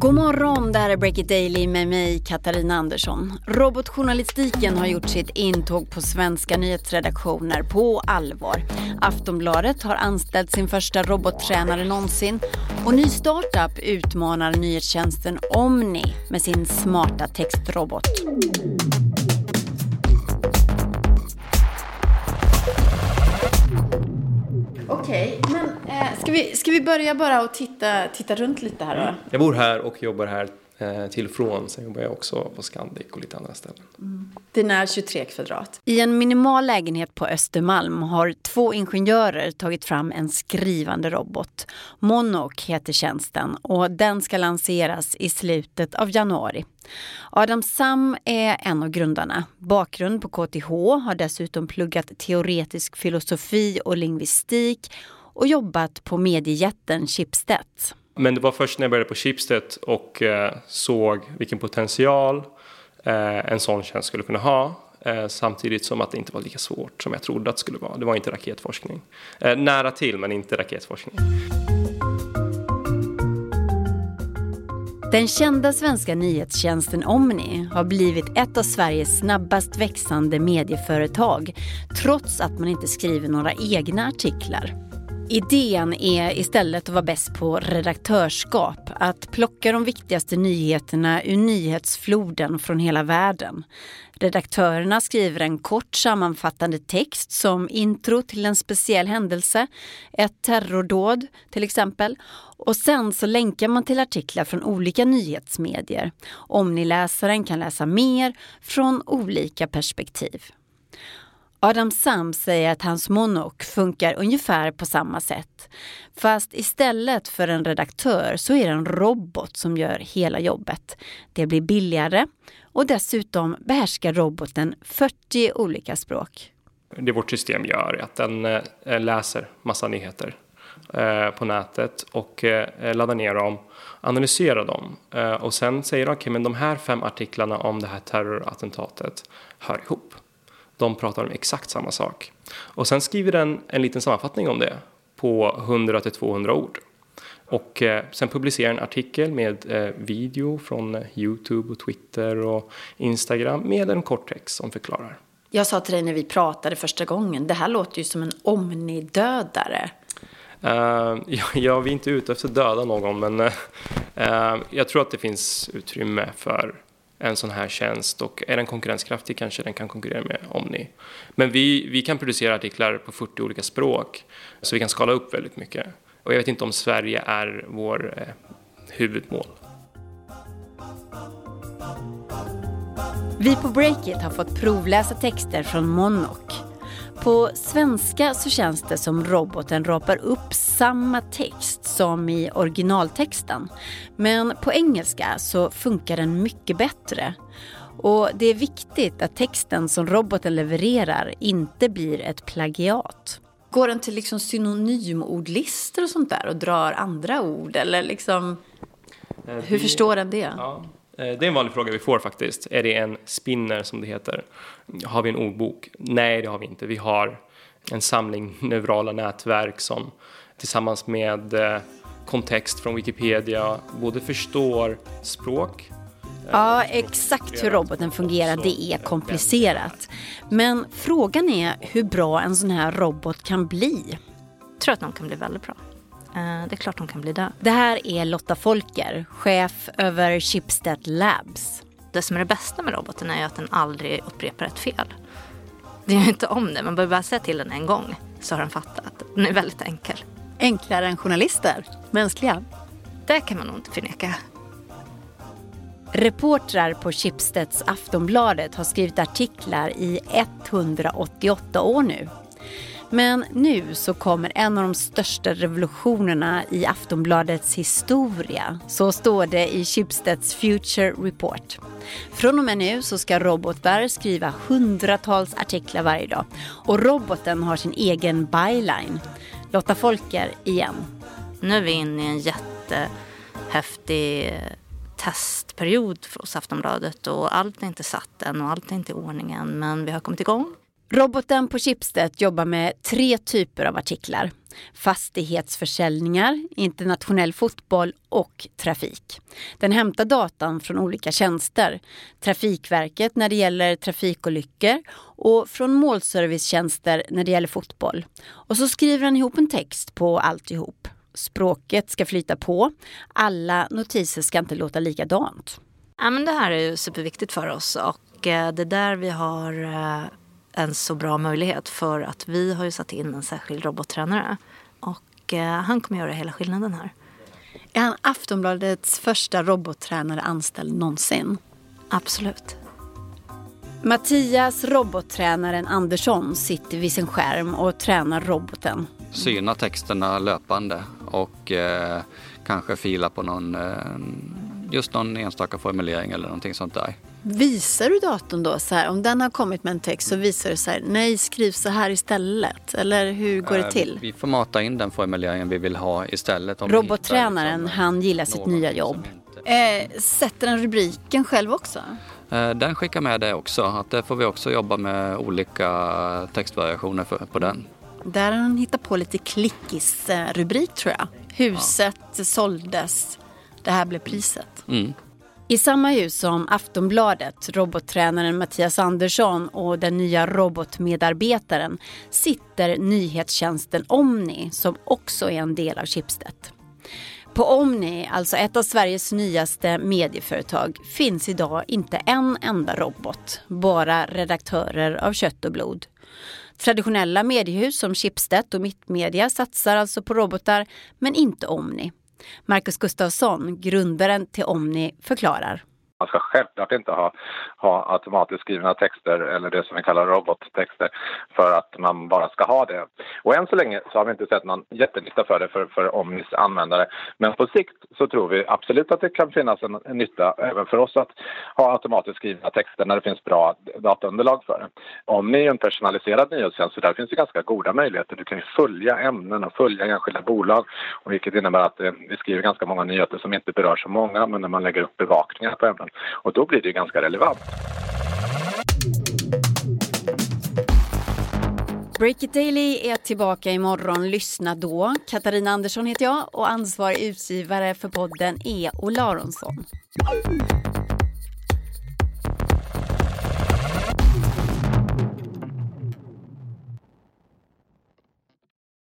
God morgon, det här är Break It Daily med mig Katarina Andersson. Robotjournalistiken har gjort sitt intåg på svenska nyhetsredaktioner på allvar. Aftonbladet har anställt sin första robottränare någonsin och ny startup utmanar nyhetstjänsten Omni med sin smarta textrobot. Okej, eh, ska, vi, ska vi börja bara och titta, titta runt lite här då? Jag bor här och jobbar här eh, till från. Sen jobbar jag också på Scandic och lite andra ställen. Mm. Är 23 kvadrat. I en minimal lägenhet på Östermalm har två ingenjörer tagit fram en skrivande robot. Monok heter tjänsten och den ska lanseras i slutet av januari. Adam Sam är en av grundarna. Bakgrund på KTH, har dessutom pluggat teoretisk filosofi och lingvistik och jobbat på mediejätten Schibsted. Men det var först när jag började på Schibsted och eh, såg vilken potential eh, en sån tjänst skulle kunna ha. Eh, samtidigt som att det inte var lika svårt som jag trodde att det skulle vara. Det var inte raketforskning. Nära till, men inte raketforskning. Den kända svenska nyhetstjänsten Omni har blivit ett av Sveriges snabbast växande medieföretag trots att man inte skriver några egna artiklar. Idén är istället att vara bäst på redaktörskap, att plocka de viktigaste nyheterna ur nyhetsfloden från hela världen. Redaktörerna skriver en kort sammanfattande text som intro till en speciell händelse, ett terrordåd till exempel. Och sen så länkar man till artiklar från olika nyhetsmedier. Omniläsaren kan läsa mer från olika perspektiv. Adam Sam säger att hans monok funkar ungefär på samma sätt. Fast istället för en redaktör så är det en robot som gör hela jobbet. Det blir billigare och dessutom behärskar roboten 40 olika språk. Det vårt system gör är att den eh, läser massa nyheter eh, på nätet och eh, laddar ner dem, analyserar dem och sen säger okej okay, men de här fem artiklarna om det här terrorattentatet hör ihop. De pratar om exakt samma sak. Och sen skriver den en liten sammanfattning om det på 100 till 200 ord. Och eh, sen publicerar en artikel med eh, video från eh, Youtube och Twitter och Instagram med en kort text som förklarar. Jag sa till dig när vi pratade första gången, det här låter ju som en omnidödare. Uh, ja, ja, vi är inte ute efter att döda någon, men uh, jag tror att det finns utrymme för en sån här tjänst och är den konkurrenskraftig kanske den kan konkurrera med Omni. Men vi, vi kan producera artiklar på 40 olika språk så vi kan skala upp väldigt mycket. Och jag vet inte om Sverige är vår eh, huvudmål. Vi på Breakit har fått provläsa texter från Monok på svenska så känns det som roboten rapar upp samma text som i originaltexten. Men på engelska så funkar den mycket bättre. Och det är viktigt att texten som roboten levererar inte blir ett plagiat. Går den till liksom synonymordlistor och sånt där och drar andra ord? Eller liksom, eh, hur förstår den det? Ja. Eh, det är en vanlig fråga vi får faktiskt. Är det en spinner som det heter? Har vi en ordbok? Nej, det har vi inte. Vi har en samling neurala nätverk som tillsammans med eh, kontext från Wikipedia både förstår språk eh, Ja, exakt hur roboten fungerar, det är komplicerat. Men frågan är hur bra en sån här robot kan bli. Jag tror att de kan bli väldigt bra. Eh, det är klart de kan bli det. Det här är Lotta Folker, chef över Schibsted Labs. Det som är det bästa med roboten är att den aldrig upprepar ett fel. Det gör inte om det, man behöver bara säga till den en gång så har den fattat. Den är väldigt enkel. Enklare än journalister? Mänskliga? Det kan man nog inte förneka. Reportrar på Schibsteds Aftonbladet har skrivit artiklar i 188 år nu men nu så kommer en av de största revolutionerna i Aftonbladets historia. Så står det i Schibsteds Future Report. Från och med nu så ska robotar skriva hundratals artiklar varje dag. Och roboten har sin egen byline. Lotta Folker igen. Nu är vi inne i en jättehäftig eh, testperiod för oss Aftonbladet och allt är inte satt än och allt är inte i ordningen men vi har kommit igång. Roboten på Schibsted jobbar med tre typer av artiklar. fastighetsförsäljningar, internationell fotboll och trafik. Den hämtar datan från olika tjänster. Trafikverket när det gäller trafikolyckor och från målservicetjänster när det gäller fotboll. Och så skriver den ihop en text på alltihop. Språket ska flyta på. Alla notiser ska inte låta likadant. Ja, men det här är ju superviktigt för oss och eh, det är där vi har eh, en så bra möjlighet för att vi har ju satt in en särskild robottränare och eh, han kommer göra hela skillnaden här. Är han Aftonbladets första robottränare anställd någonsin? Absolut. Mattias, robottränaren Andersson, sitter vid sin skärm och tränar roboten. Syna texterna löpande och eh, kanske fila på någon, eh, just någon enstaka formulering eller någonting sånt där. Visar du datorn då så här, om den har kommit med en text så visar du så här, nej skriv så här istället? Eller hur går det Eh, till? Vi får mata in den formuleringen vi vill ha istället. Om Robottränaren, liksom han gillar sitt nya jobb. inte- Eh, sätter den rubriken själv också? Eh, Den skickar med det också. Att där får vi också jobba med olika textvariationer för, på den. Där har han hittat på lite klickis-rubrik tror jag. Huset såldes, det här blev priset. Mm. I samma hus som Aftonbladet, robottränaren Mattias Andersson och den nya robotmedarbetaren sitter nyhetstjänsten Omni som också är en del av Schibsted. På Omni, alltså ett av Sveriges nyaste medieföretag, finns idag inte en enda robot, bara redaktörer av kött och blod. Traditionella mediehus som Schibsted och Mittmedia satsar alltså på robotar, men inte Omni. Marcus Gustafsson, grundaren till Omni, förklarar. Man ska självklart inte ha, ha automatiskt skrivna texter eller det som vi kallar robottexter för att man bara ska ha det. Och än så länge så har vi inte sett någon jättenytta för det för, för Omnis användare. Men på sikt så tror vi absolut att det kan finnas en, en nytta även för oss att ha automatiskt skrivna texter när det finns bra dataunderlag för det. Omni är en personaliserad nyhetstjänst så där finns det ganska goda möjligheter. Du kan ju följa ämnen och följa enskilda bolag och vilket innebär att eh, vi skriver ganska många nyheter som inte berör så många men när man lägger upp bevakningar på ämnen och då blir det ju ganska relevant. Break It Daily är tillbaka imorgon. Lyssna då. Katarina Andersson heter jag och ansvarig utgivare för podden är Ola Aronsson.